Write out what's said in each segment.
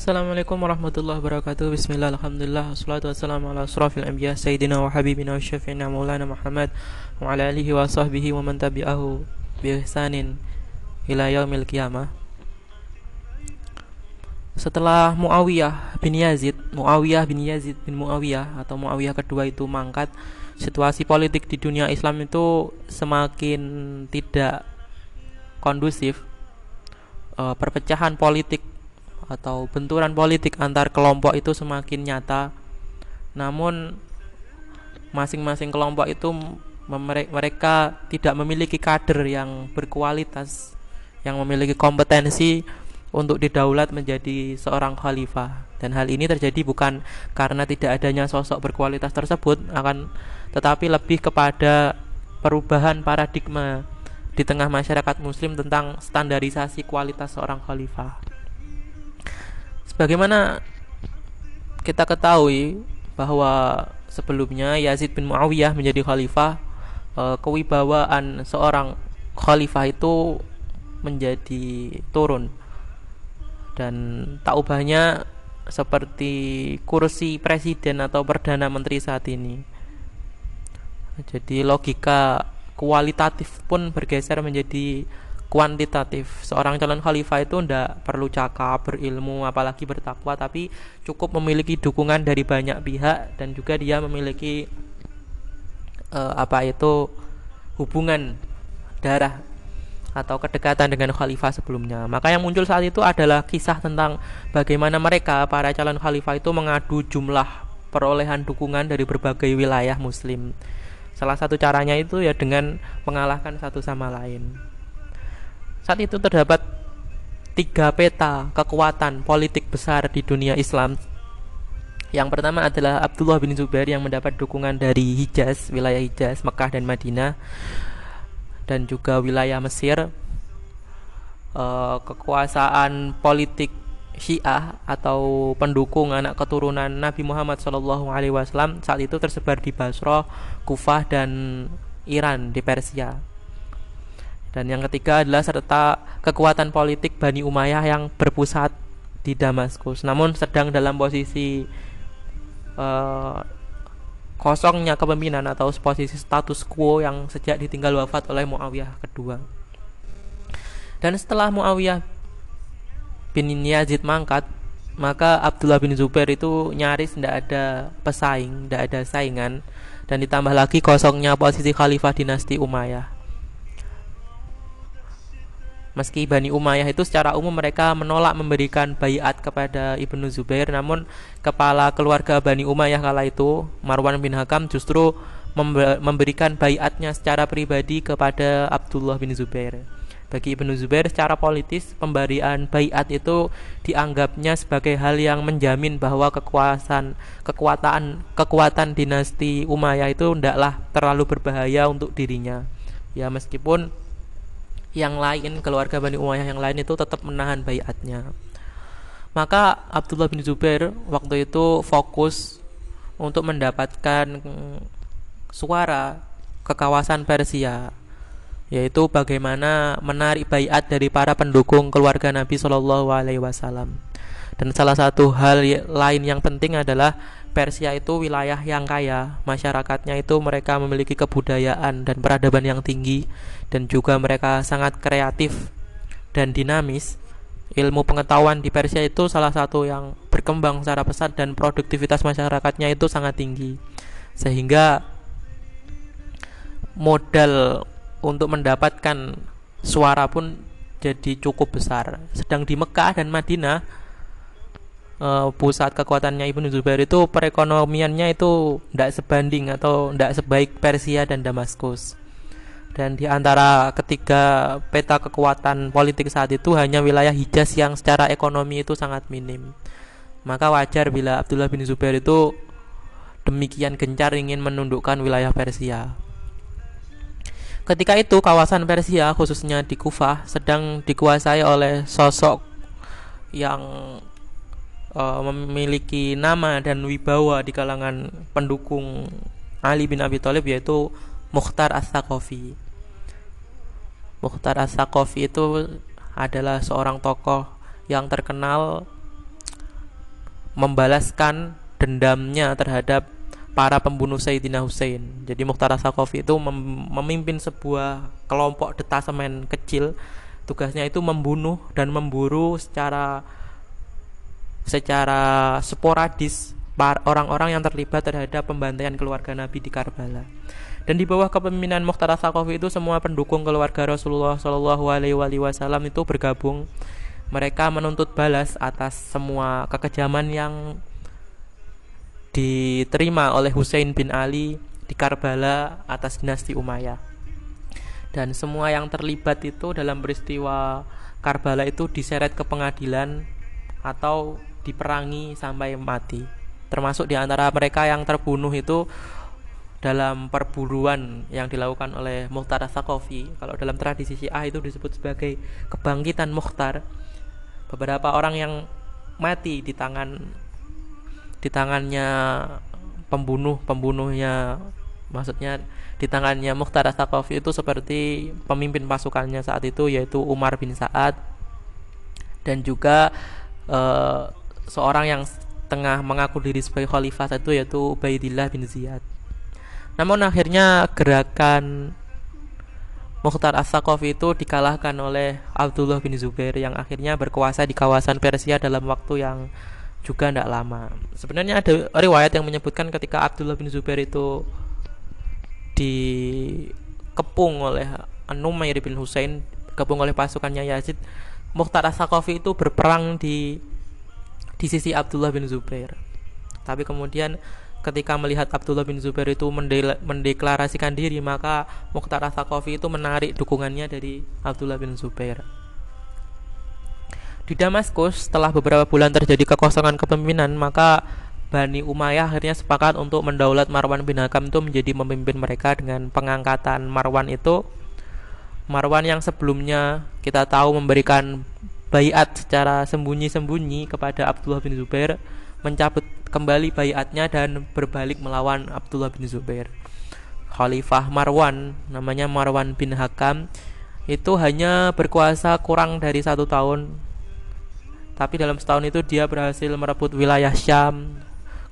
Assalamualaikum warahmatullahi wabarakatuh. Bismillah, Alhamdulillah. Wassalatu wassalamu ala asrafil anbiya Sayyidina wa habibina wa syafi'ina maulana Muhammad Wa ala alihi wa sahbihi wa man tabi'ahu Bi ihsanin ila yaumil qiyamah. Setelah Muawiyah bin Yazid Muawiyah bin Yazid bin Muawiyah Atau Muawiyah kedua itu mangkat Situasi politik di dunia Islam itu Semakin tidak kondusif. Uh, Perpecahan politik atau benturan politik antar kelompok itu semakin nyata. Namun masing-masing kelompok itu mereka tidak memiliki kader yang berkualitas, yang memiliki kompetensi untuk didaulat menjadi seorang khalifah. Dan hal ini terjadi bukan karena tidak adanya sosok berkualitas tersebut, akan tetapi lebih kepada perubahan paradigma di tengah masyarakat muslim tentang standarisasi kualitas seorang khalifah. Sebagaimana kita ketahui bahwa sebelumnya Yazid bin Muawiyah menjadi khalifah, eh, kewibawaan seorang khalifah itu menjadi turun dan tak ubahnya seperti kursi presiden atau perdana menteri saat ini. Jadi logika kualitatif pun bergeser menjadi kuantitatif. Seorang calon khalifah itu tidak perlu cakap, berilmu, apalagi bertakwa, tapi cukup memiliki dukungan dari banyak pihak dan juga dia memiliki uh, apa itu hubungan darah atau kedekatan dengan khalifah sebelumnya. Maka yang muncul saat itu adalah kisah tentang bagaimana mereka para calon khalifah itu mengadu jumlah perolehan dukungan dari berbagai wilayah muslim. Salah satu caranya itu ya dengan mengalahkan satu sama lain. Saat itu terdapat tiga peta kekuatan politik besar di dunia Islam. Yang pertama adalah Abdullah bin Zubair yang mendapat dukungan dari Hijaz, wilayah Hijaz, Mekah dan Madinah, dan juga wilayah Mesir. Uh, kekuasaan politik Syiah atau pendukung anak keturunan Nabi Muhammad SAW saat itu tersebar di Basra, Kufah dan Iran di Persia. Dan yang ketiga adalah serta kekuatan politik Bani Umayyah yang berpusat di Damaskus. Namun sedang dalam posisi uh, kosongnya kepemimpinan atau posisi status quo yang sejak ditinggal wafat oleh Muawiyah kedua. Dan setelah Muawiyah bin Yazid mangkat, maka Abdullah bin Zubair itu nyaris tidak ada pesaing, tidak ada saingan dan ditambah lagi kosongnya posisi khalifah dinasti Umayyah. Meski Bani Umayyah itu secara umum mereka menolak memberikan bayat kepada Ibnu Zubair, namun kepala keluarga Bani Umayyah kala itu Marwan bin Hakam justru memberikan bayatnya secara pribadi kepada Abdullah bin Zubair. Bagi Ibnu Zubair secara politis pemberian bayat itu dianggapnya sebagai hal yang menjamin bahwa kekuasaan kekuatan kekuatan dinasti Umayyah itu tidaklah terlalu berbahaya untuk dirinya. Ya meskipun yang lain keluarga Bani Umayyah yang lain itu tetap menahan bayatnya. Maka Abdullah bin Zubair waktu itu fokus untuk mendapatkan suara ke kawasan Persia yaitu bagaimana menarik bayat dari para pendukung keluarga Nabi Shallallahu Alaihi Wasallam. Dan salah satu hal lain yang penting adalah Persia itu wilayah yang kaya, masyarakatnya itu mereka memiliki kebudayaan dan peradaban yang tinggi dan juga mereka sangat kreatif dan dinamis. Ilmu pengetahuan di Persia itu salah satu yang berkembang secara pesat dan produktivitas masyarakatnya itu sangat tinggi. Sehingga modal untuk mendapatkan suara pun jadi cukup besar. Sedang di Mekah dan Madinah uh, pusat kekuatannya Ibnu Zubair itu perekonomiannya itu tidak sebanding atau tidak sebaik Persia dan Damaskus. Dan di antara ketiga peta kekuatan politik saat itu hanya wilayah Hijaz yang secara ekonomi itu sangat minim. Maka wajar bila Abdullah bin Zubair itu demikian gencar ingin menundukkan wilayah Persia. Ketika itu kawasan Persia khususnya di Kufah sedang dikuasai oleh sosok yang uh, memiliki nama dan wibawa di kalangan pendukung Ali bin Abi Thalib yaitu Mukhtar As-Saqafi. Mukhtar As-Saqafi itu adalah seorang tokoh yang terkenal membalaskan dendamnya terhadap para pembunuh Sayyidina Hussein. Jadi Mukhtar Sakofi itu mem memimpin sebuah kelompok detasemen kecil. Tugasnya itu membunuh dan memburu secara secara sporadis orang-orang yang terlibat terhadap pembantaian keluarga Nabi di Karbala. Dan di bawah kepemimpinan Mukhtar Sakofi itu semua pendukung keluarga Rasulullah Shallallahu Alaihi Wasallam itu bergabung. Mereka menuntut balas atas semua kekejaman yang diterima oleh Hussein bin Ali di Karbala atas dinasti Umayyah. Dan semua yang terlibat itu dalam peristiwa Karbala itu diseret ke pengadilan atau diperangi sampai mati. Termasuk di antara mereka yang terbunuh itu dalam perburuan yang dilakukan oleh Mukhtar Sakofi. Kalau dalam tradisi Syiah itu disebut sebagai kebangkitan Mukhtar. Beberapa orang yang mati di tangan di tangannya pembunuh pembunuhnya maksudnya di tangannya Mukhtar Sakofi itu seperti pemimpin pasukannya saat itu yaitu Umar bin Saad dan juga uh, seorang yang tengah mengaku diri sebagai khalifah itu yaitu Ubaidillah bin Ziyad. Namun akhirnya gerakan Mukhtar As-Saqafi itu dikalahkan oleh Abdullah bin Zubair yang akhirnya berkuasa di kawasan Persia dalam waktu yang juga tidak lama. Sebenarnya ada riwayat yang menyebutkan ketika Abdullah bin Zubair itu dikepung oleh Numair bin Hussein, kepung oleh pasukannya Yazid, Mukhtar As-Saqafi itu berperang di di sisi Abdullah bin Zubair. Tapi kemudian ketika melihat Abdullah bin Zubair itu mendeklarasikan diri, maka Mukhtar Asaqafi itu menarik dukungannya dari Abdullah bin Zubair. Di Damaskus, setelah beberapa bulan terjadi kekosongan kepemimpinan, maka Bani Umayyah akhirnya sepakat untuk mendaulat Marwan bin Hakam itu menjadi pemimpin mereka dengan pengangkatan Marwan itu Marwan yang sebelumnya kita tahu memberikan bayat secara sembunyi-sembunyi kepada Abdullah bin Zubair mencabut kembali bayatnya dan berbalik melawan Abdullah bin Zubair. Khalifah Marwan namanya Marwan bin Hakam itu hanya berkuasa kurang dari satu tahun. Tapi dalam setahun itu dia berhasil merebut wilayah Syam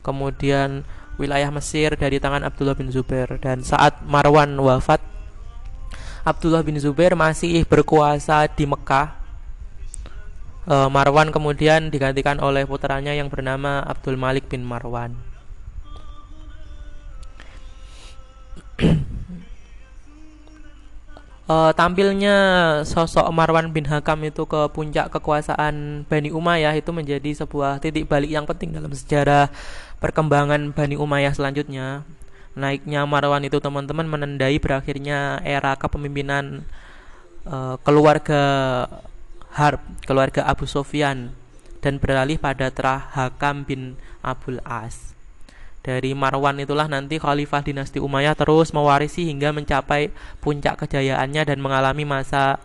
kemudian wilayah Mesir dari tangan Abdullah bin Zubair. Dan saat Marwan wafat Abdullah bin Zubair masih berkuasa di Mekah uh, Marwan kemudian digantikan oleh putranya yang bernama Abdul Malik bin Marwan. uh, tampilnya sosok Marwan bin Hakam itu ke puncak kekuasaan Bani Umayyah itu menjadi sebuah titik balik yang penting dalam sejarah perkembangan Bani Umayyah selanjutnya. Naiknya Marwan itu teman-teman menandai berakhirnya era kepemimpinan uh, keluarga Harb, keluarga Abu Sofyan dan beralih pada Terah Hakam bin Abul As. Dari Marwan itulah nanti khalifah dinasti Umayyah terus mewarisi hingga mencapai puncak kejayaannya dan mengalami masa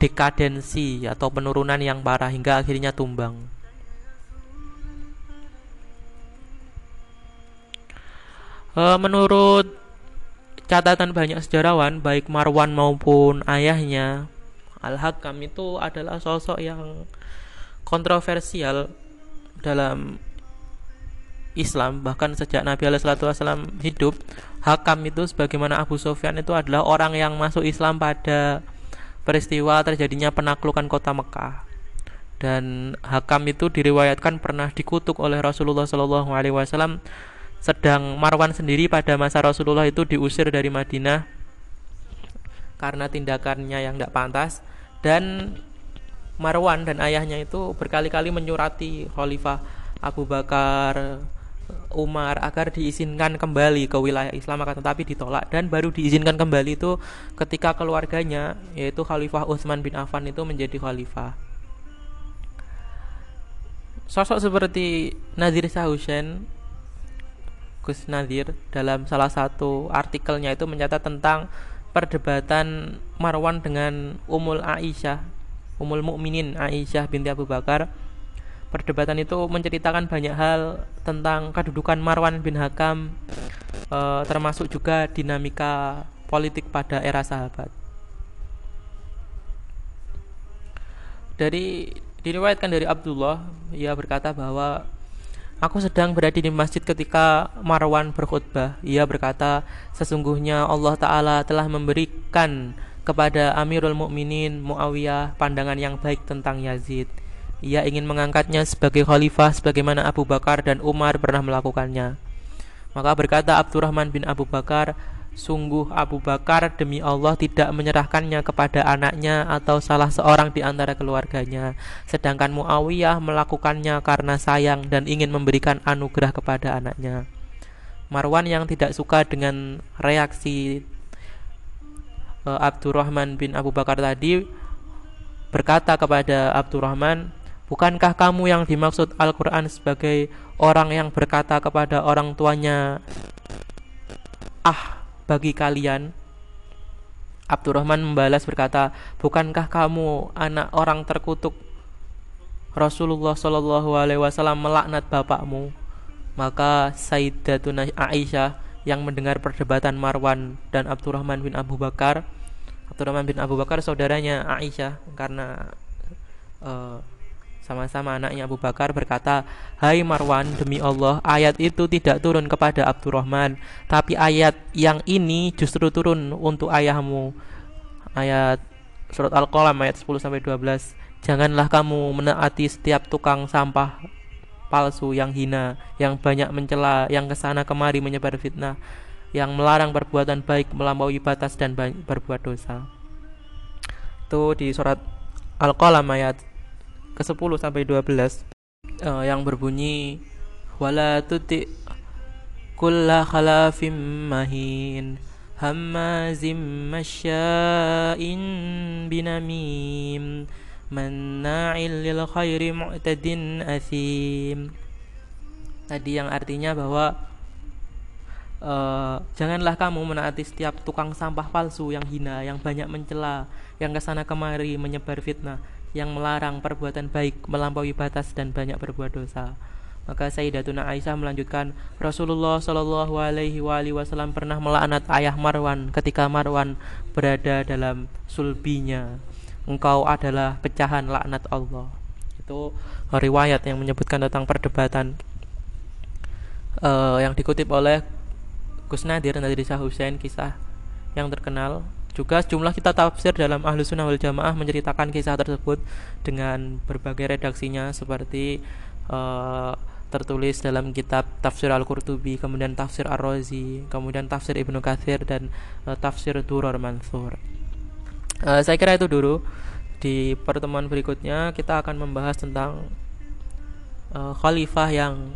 dekadensi atau penurunan yang parah hingga akhirnya tumbang. E, menurut catatan banyak sejarawan, baik Marwan maupun ayahnya, Al-Hakam itu adalah sosok yang kontroversial dalam Islam. Bahkan sejak Nabi Wasallam hidup Hakam itu sebagaimana Abu Sofyan itu adalah orang yang masuk Islam pada peristiwa terjadinya penaklukan kota Mekah. Dan Hakam itu diriwayatkan pernah dikutuk oleh Rasulullah Shallallahu Alaihi Wasallam sedang Marwan sendiri pada masa Rasulullah itu diusir dari Madinah karena tindakannya yang tidak pantas dan Marwan dan ayahnya itu berkali-kali menyurati Khalifah Abu Bakar Umar agar diizinkan kembali ke wilayah Islam akan tetapi ditolak dan baru diizinkan kembali itu ketika keluarganya yaitu Khalifah Utsman bin Affan itu menjadi khalifah. Sosok seperti Nadir Sahusen Gus Nadir dalam salah satu artikelnya itu mencatat tentang perdebatan Marwan dengan Umul Aisyah, Umul Mukminin Aisyah binti Abu Bakar. Perdebatan itu menceritakan banyak hal tentang kedudukan Marwan bin Hakam, e, termasuk juga dinamika politik pada era sahabat. Dari diriwayatkan dari Abdullah, ia berkata bahwa Aku sedang berada di masjid ketika Marwan berkhutbah. Ia berkata, "Sesungguhnya Allah taala telah memberikan kepada Amirul Mukminin Muawiyah pandangan yang baik tentang Yazid. Ia ingin mengangkatnya sebagai khalifah sebagaimana Abu Bakar dan Umar pernah melakukannya." Maka berkata Abdurrahman bin Abu Bakar, Sungguh Abu Bakar demi Allah tidak menyerahkannya kepada anaknya atau salah seorang di antara keluarganya. Sedangkan Muawiyah melakukannya karena sayang dan ingin memberikan anugerah kepada anaknya. Marwan yang tidak suka dengan reaksi uh, Abdurrahman bin Abu Bakar tadi berkata kepada Abdurrahman Bukankah kamu yang dimaksud Al-Quran sebagai orang yang berkata kepada orang tuanya Ah bagi kalian Abdurrahman membalas berkata, "Bukankah kamu anak orang terkutuk? Rasulullah Shallallahu alaihi wasallam melaknat bapakmu." Maka Sayyidatuna Aisyah yang mendengar perdebatan Marwan dan Abdurrahman bin Abu Bakar, Abdurrahman bin Abu Bakar saudaranya Aisyah karena uh, sama-sama anaknya Abu Bakar berkata, Hai Marwan, demi Allah, ayat itu tidak turun kepada Abdurrahman, tapi ayat yang ini justru turun untuk ayahmu. Ayat surat Al-Qalam ayat 10 sampai 12. Janganlah kamu menaati setiap tukang sampah palsu yang hina, yang banyak mencela, yang ke sana kemari menyebar fitnah, yang melarang perbuatan baik melampaui batas dan berbuat dosa. Itu di surat Al-Qalam ayat ke-10 sampai 12 uh, eh, yang berbunyi wala tuti kulla khalafim mahin hammazim masya'in binamim manna'il lil khairi mu'tadin athim. Tadi yang artinya bahwa uh, janganlah kamu menaati setiap tukang sampah palsu yang hina yang banyak mencela yang ke sana kemari menyebar fitnah yang melarang perbuatan baik melampaui batas dan banyak berbuat dosa. Maka Sayyidatuna Aisyah melanjutkan, Rasulullah Shallallahu Alaihi Wasallam pernah melaknat ayah Marwan ketika Marwan berada dalam sulbinya. Engkau adalah pecahan laknat Allah. Itu riwayat yang menyebutkan tentang perdebatan uh, yang dikutip oleh Gus Nadir dari Hussein kisah yang terkenal juga jumlah kita tafsir dalam Ahlu Sunnah wal Jamaah menceritakan kisah tersebut dengan berbagai redaksinya seperti uh, tertulis dalam kitab Tafsir Al-Qurtubi, kemudian Tafsir Ar-Razi, kemudian Tafsir Ibnu Katsir dan uh, Tafsir Duror Mansur. Uh, saya kira itu dulu. Di pertemuan berikutnya kita akan membahas tentang uh, khalifah yang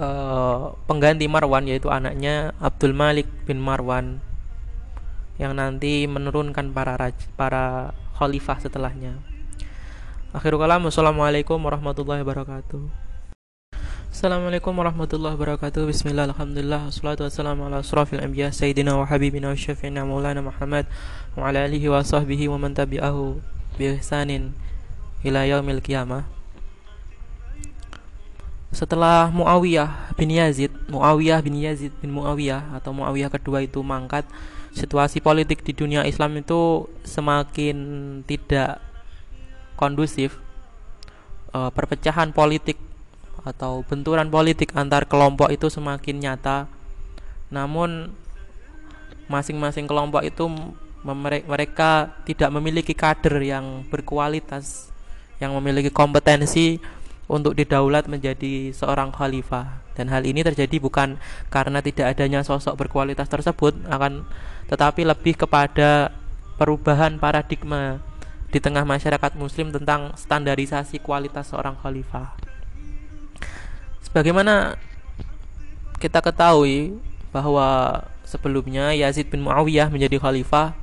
uh, pengganti Marwan yaitu anaknya Abdul Malik bin Marwan yang nanti menurunkan para raj, para khalifah setelahnya. Akhirul kalam, Wassalamualaikum warahmatullahi wabarakatuh. Assalamualaikum warahmatullahi wabarakatuh Bismillah, Alhamdulillah Wassalatu wassalamu ala asrafil anbiya Sayyidina wa habibina wa syafi'ina maulana Muhammad Wa ala alihi wa sahbihi wa man tabi'ahu Bi ihsanin ila yaumil qiyamah setelah Muawiyah bin Yazid, Muawiyah bin Yazid bin Muawiyah atau Muawiyah kedua itu mangkat, situasi politik di dunia Islam itu semakin tidak kondusif. E, perpecahan politik atau benturan politik antar kelompok itu semakin nyata. Namun masing-masing kelompok itu mereka tidak memiliki kader yang berkualitas, yang memiliki kompetensi untuk didaulat menjadi seorang khalifah. Dan hal ini terjadi bukan karena tidak adanya sosok berkualitas tersebut akan tetapi lebih kepada perubahan paradigma di tengah masyarakat muslim tentang standarisasi kualitas seorang khalifah. Sebagaimana kita ketahui bahwa sebelumnya Yazid bin Muawiyah menjadi khalifah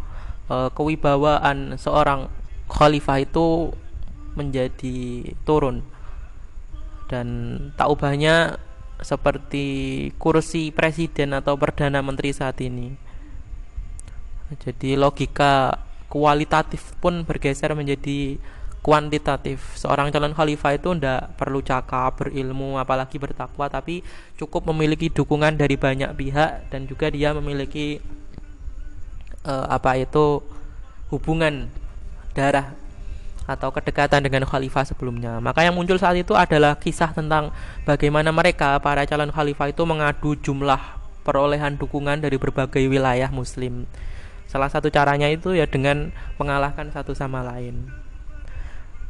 eh, kewibawaan seorang khalifah itu menjadi turun dan tak ubahnya seperti kursi presiden atau perdana menteri saat ini. Jadi logika kualitatif pun bergeser menjadi kuantitatif. Seorang calon khalifah itu tidak perlu cakap, berilmu, apalagi bertakwa, tapi cukup memiliki dukungan dari banyak pihak dan juga dia memiliki uh, apa itu hubungan darah atau kedekatan dengan khalifah sebelumnya. Maka yang muncul saat itu adalah kisah tentang bagaimana mereka para calon khalifah itu mengadu jumlah perolehan dukungan dari berbagai wilayah muslim. Salah satu caranya itu ya dengan mengalahkan satu sama lain.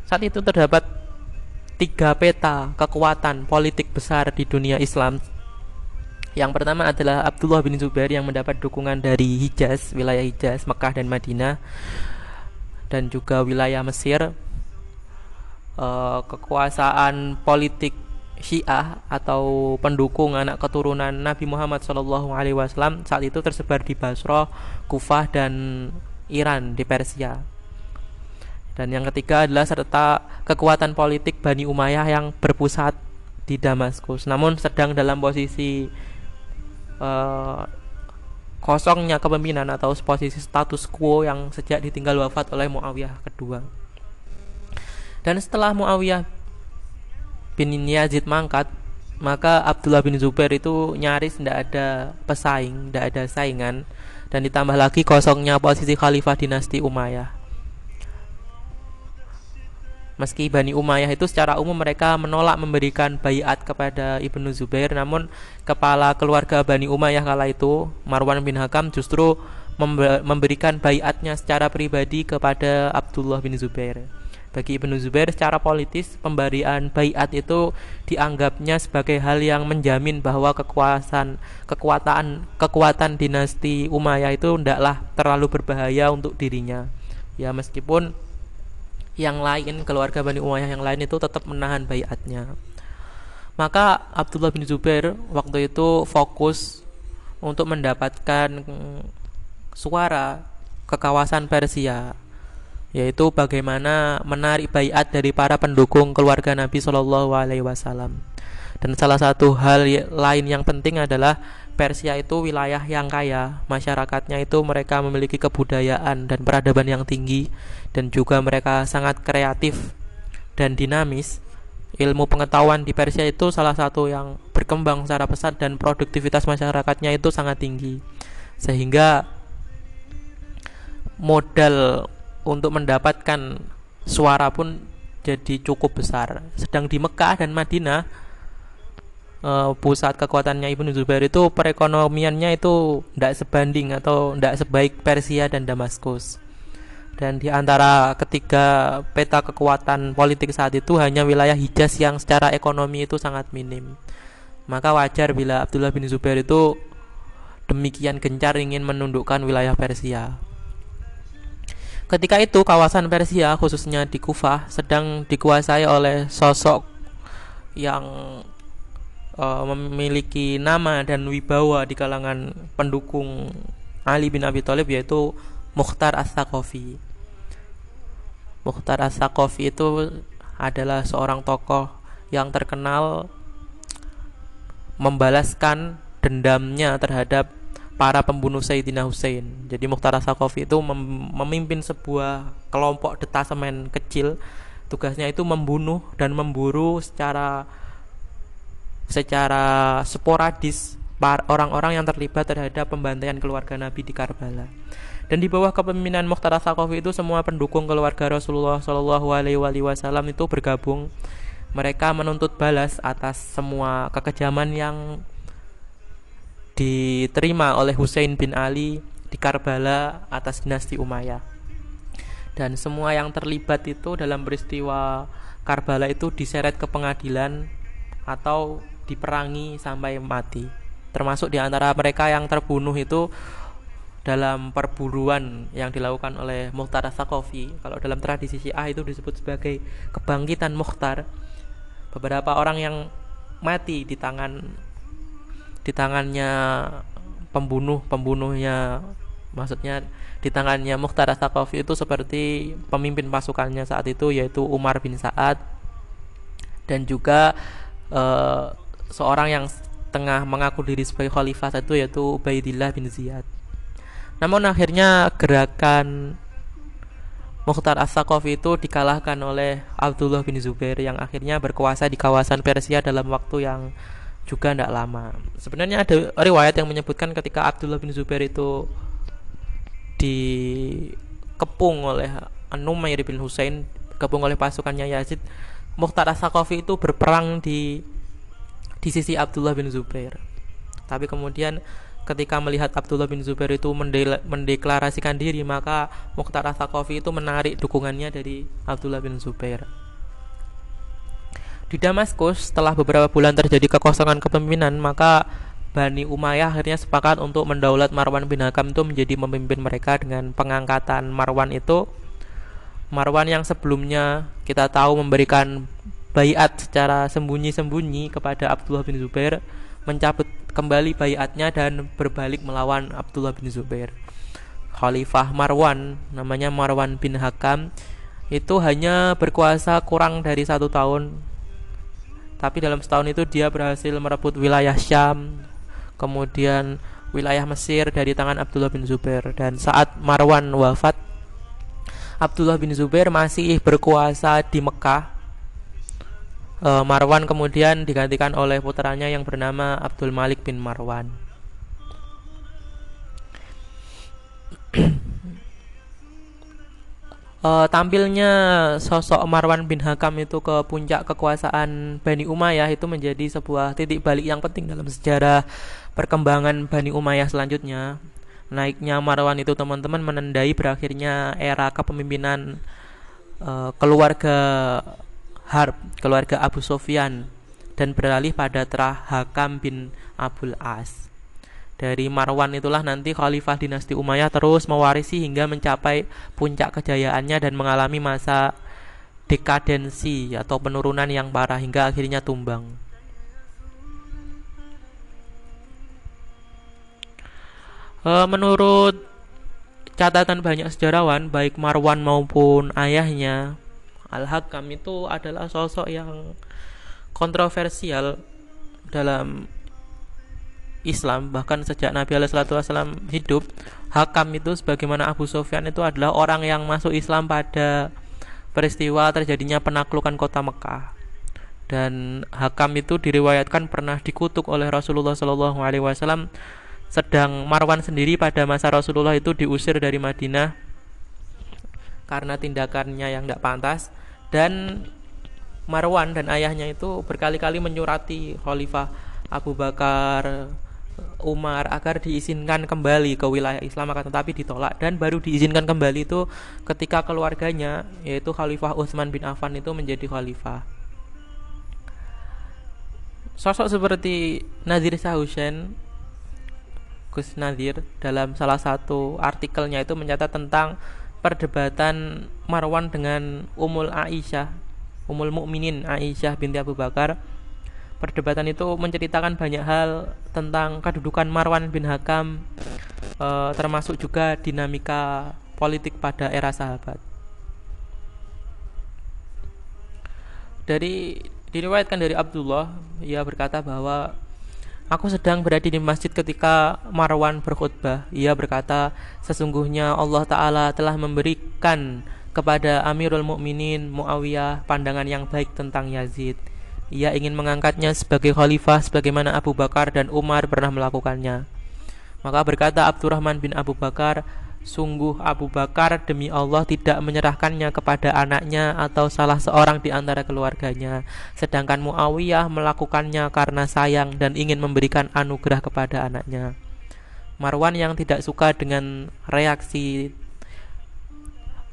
Saat itu terdapat tiga peta kekuatan politik besar di dunia Islam. Yang pertama adalah Abdullah bin Zubair yang mendapat dukungan dari Hijaz, wilayah Hijaz, Mekah dan Madinah dan juga wilayah Mesir. Uh, kekuasaan politik Syiah atau pendukung anak keturunan Nabi Muhammad Shallallahu Alaihi Wasallam saat itu tersebar di Basra, Kufah dan Iran di Persia. Dan yang ketiga adalah serta kekuatan politik Bani Umayyah yang berpusat di Damaskus. Namun sedang dalam posisi uh, kosongnya kepemimpinan atau posisi status quo yang sejak ditinggal wafat oleh Muawiyah kedua. Dan setelah Muawiyah bin Yazid mangkat, maka Abdullah bin Zubair itu nyaris tidak ada pesaing, tidak ada saingan dan ditambah lagi kosongnya posisi khalifah dinasti Umayyah. Meski Bani Umayyah itu secara umum mereka menolak memberikan bayat kepada Ibnu Zubair, namun kepala keluarga Bani Umayyah kala itu, Marwan bin Hakam justru memberikan bayatnya secara pribadi kepada Abdullah bin Zubair. Bagi Ibnu Zubair secara politis pemberian bayat itu dianggapnya sebagai hal yang menjamin bahwa kekuasaan kekuatan kekuatan dinasti Umayyah itu tidaklah terlalu berbahaya untuk dirinya. Ya meskipun yang lain keluarga Bani Umayyah yang lain itu tetap menahan bayatnya. Maka Abdullah bin Zubair waktu itu fokus untuk mendapatkan suara ke kawasan Persia yaitu bagaimana menarik bayat dari para pendukung keluarga Nabi Shallallahu Alaihi Wasallam. Dan salah satu hal lain yang penting adalah Persia itu wilayah yang kaya, masyarakatnya itu mereka memiliki kebudayaan dan peradaban yang tinggi dan juga mereka sangat kreatif dan dinamis. Ilmu pengetahuan di Persia itu salah satu yang berkembang secara pesat dan produktivitas masyarakatnya itu sangat tinggi. Sehingga modal untuk mendapatkan suara pun jadi cukup besar. Sedang di Mekah dan Madinah uh, pusat kekuatannya Ibnu Zubair itu perekonomiannya itu tidak sebanding atau tidak sebaik Persia dan Damaskus. Dan di antara ketiga peta kekuatan politik saat itu hanya wilayah Hijaz yang secara ekonomi itu sangat minim. Maka wajar bila Abdullah bin Zubair itu demikian gencar ingin menundukkan wilayah Persia. Ketika itu kawasan Persia khususnya di Kufah sedang dikuasai oleh sosok yang uh, memiliki nama dan wibawa di kalangan pendukung Ali bin Abi Thalib yaitu Mukhtar As-Saqafi. Mukhtar As-Saqafi itu adalah seorang tokoh yang terkenal membalaskan dendamnya terhadap para pembunuh Sayyidina Hussein. Jadi Mukhtar As-Saqafi itu mem memimpin sebuah kelompok detasemen kecil. Tugasnya itu membunuh dan memburu secara secara sporadis orang-orang yang terlibat terhadap pembantaian keluarga Nabi di Karbala. Dan di bawah kepemimpinan Mukhtar Sakofi itu semua pendukung keluarga Rasulullah Shallallahu Alaihi Wasallam itu bergabung. Mereka menuntut balas atas semua kekejaman yang diterima oleh Hussein bin Ali di Karbala atas dinasti Umayyah. Dan semua yang terlibat itu dalam peristiwa Karbala itu diseret ke pengadilan atau diperangi sampai mati. Termasuk di antara mereka yang terbunuh itu dalam perburuan yang dilakukan oleh Mukhtar Sakofi. Kalau dalam tradisi Syiah itu disebut sebagai kebangkitan Mukhtar. Beberapa orang yang mati di tangan di tangannya pembunuh pembunuhnya maksudnya di tangannya Mukhtar Sakofi itu seperti pemimpin pasukannya saat itu yaitu Umar bin Saad dan juga uh, seorang yang tengah mengaku diri sebagai khalifah itu yaitu Ubaidillah bin Ziyad. Namun akhirnya gerakan Mukhtar As-Saqafi itu dikalahkan oleh Abdullah bin Zubair yang akhirnya berkuasa di kawasan Persia dalam waktu yang juga tidak lama. Sebenarnya ada riwayat yang menyebutkan ketika Abdullah bin Zubair itu dikepung oleh An-Numair bin Husain bergabung oleh pasukannya Yazid Mukhtar As-Saqafi itu berperang di di sisi Abdullah bin Zubair tapi kemudian ketika melihat Abdullah bin Zubair itu mendeklarasikan diri maka Mukhtar As-Saqafi itu menarik dukungannya dari Abdullah bin Zubair. Di Damaskus setelah beberapa bulan terjadi kekosongan kepemimpinan maka Bani Umayyah akhirnya sepakat untuk mendaulat Marwan bin Hakam itu menjadi pemimpin mereka dengan pengangkatan Marwan itu. Marwan yang sebelumnya kita tahu memberikan bayat secara sembunyi-sembunyi kepada Abdullah bin Zubair mencabut kembali bayatnya dan berbalik melawan Abdullah bin Zubair. Khalifah Marwan namanya Marwan bin Hakam itu hanya berkuasa kurang dari satu tahun. Tapi dalam setahun itu dia berhasil merebut wilayah Syam kemudian wilayah Mesir dari tangan Abdullah bin Zubair. Dan saat Marwan wafat Abdullah bin Zubair masih berkuasa di Mekah e, Marwan kemudian digantikan oleh putranya yang bernama Abdul Malik bin Marwan uh, tampilnya sosok Marwan bin Hakam itu ke puncak kekuasaan Bani Umayyah itu menjadi sebuah titik balik yang penting dalam sejarah perkembangan Bani Umayyah selanjutnya. Naiknya Marwan itu teman-teman menandai berakhirnya era kepemimpinan uh, keluarga Harb, keluarga Abu Sofyan dan beralih pada Terah Hakam bin Abul As. Dari Marwan itulah nanti khalifah dinasti Umayyah terus mewarisi hingga mencapai puncak kejayaannya dan mengalami masa dekadensi atau penurunan yang parah hingga akhirnya tumbang. E, menurut catatan banyak sejarawan, baik Marwan maupun ayahnya, Al-Hakam itu adalah sosok yang kontroversial dalam Islam. Bahkan sejak Nabi Alaihissalam hidup Hakam itu sebagaimana Abu Sofyan itu adalah orang yang masuk Islam pada peristiwa terjadinya penaklukan kota Mekah. Dan Hakam itu diriwayatkan pernah dikutuk oleh Rasulullah Shallallahu Alaihi Wasallam. Sedang Marwan sendiri pada masa Rasulullah itu diusir dari Madinah karena tindakannya yang tidak pantas dan Marwan dan ayahnya itu berkali-kali menyurati Khalifah Abu Bakar Umar agar diizinkan kembali ke wilayah Islam akan tetapi ditolak dan baru diizinkan kembali itu ketika keluarganya yaitu Khalifah Utsman bin Affan itu menjadi khalifah. Sosok seperti Nadir Sahusen Gus Nadir dalam salah satu artikelnya itu mencatat tentang perdebatan Marwan dengan Umul Aisyah, Umul Mukminin Aisyah binti Abu Bakar perdebatan itu menceritakan banyak hal tentang kedudukan Marwan bin Hakam e, termasuk juga dinamika politik pada era sahabat. Dari diriwayatkan dari Abdullah, ia berkata bahwa aku sedang berada di masjid ketika Marwan berkhutbah. Ia berkata, sesungguhnya Allah Taala telah memberikan kepada Amirul Mukminin Muawiyah pandangan yang baik tentang Yazid ia ingin mengangkatnya sebagai khalifah sebagaimana Abu Bakar dan Umar pernah melakukannya. Maka berkata Abdurrahman bin Abu Bakar, Sungguh Abu Bakar demi Allah tidak menyerahkannya kepada anaknya atau salah seorang di antara keluarganya. Sedangkan Muawiyah melakukannya karena sayang dan ingin memberikan anugerah kepada anaknya. Marwan yang tidak suka dengan reaksi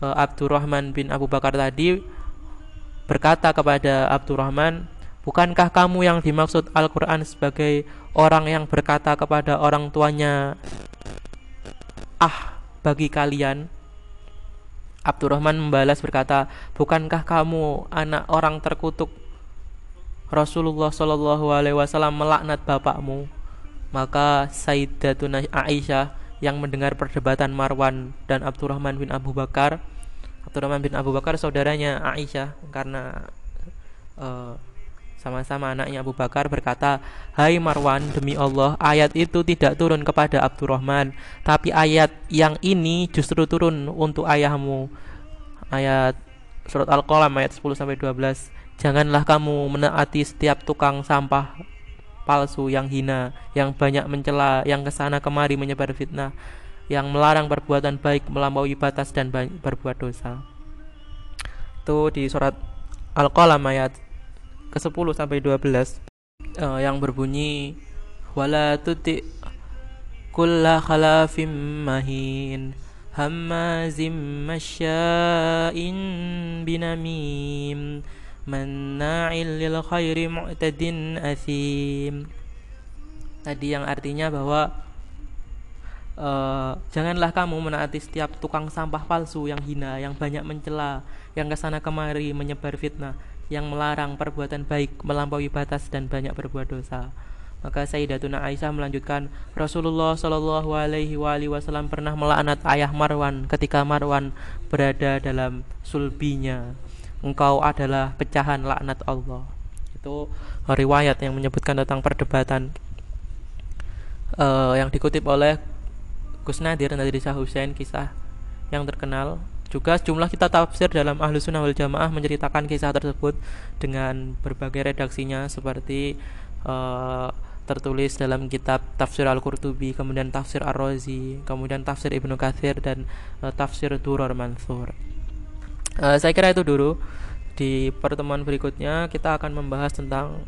uh, Abdurrahman bin Abu Bakar tadi berkata kepada Abdurrahman Bukankah kamu yang dimaksud Al-Quran sebagai orang yang berkata kepada orang tuanya Ah, bagi kalian. Abdurrahman membalas berkata Bukankah kamu anak orang terkutuk? Rasulullah Shallallahu Alaihi Wasallam melaknat bapakmu. Maka Sayyidatuna Aisyah yang mendengar perdebatan Marwan dan Abdurrahman bin Abu Bakar Abdurrahman bin Abu Bakar saudaranya Aisyah karena uh, sama-sama anaknya Abu Bakar berkata, Hai Marwan, demi Allah, ayat itu tidak turun kepada Abdurrahman, tapi ayat yang ini justru turun untuk ayahmu. Ayat surat Al-Qalam ayat 10 sampai 12. Janganlah kamu menaati setiap tukang sampah palsu yang hina, yang banyak mencela, yang ke sana kemari menyebar fitnah, yang melarang perbuatan baik melampaui batas dan berbuat dosa. itu di surat Al-Qalam ayat ke-10 sampai 12 uh, yang berbunyi wala tuti kulla khalafim mahin hammazim masya'in binamim manna'il lil khairi mu'tadin athim. Tadi yang artinya bahwa uh, janganlah kamu menaati setiap tukang sampah palsu yang hina yang banyak mencela yang ke sana kemari menyebar fitnah yang melarang perbuatan baik melampaui batas dan banyak berbuat dosa maka Sayyidatuna Aisyah melanjutkan Rasulullah Shallallahu Alaihi Wasallam pernah melaknat ayah Marwan ketika Marwan berada dalam sulbinya. Engkau adalah pecahan laknat Allah. Itu riwayat yang menyebutkan tentang perdebatan uh, yang dikutip oleh Gus Nadir dari Hussein kisah yang terkenal juga jumlah kita tafsir dalam Ahlus Sunnah wal Jamaah menceritakan kisah tersebut dengan berbagai redaksinya seperti uh, tertulis dalam kitab Tafsir Al-Qurtubi, kemudian Tafsir Ar-Razi, kemudian Tafsir Ibnu Katsir dan uh, Tafsir Duror Mansur. Uh, saya kira itu dulu. Di pertemuan berikutnya kita akan membahas tentang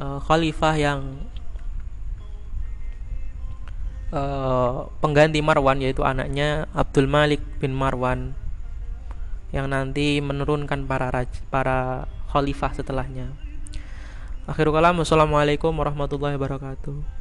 uh, khalifah yang uh, pengganti Marwan yaitu anaknya Abdul Malik bin Marwan yang nanti menurunkan para raj, para khalifah setelahnya. Akhirul kalam, wassalamualaikum warahmatullahi wabarakatuh.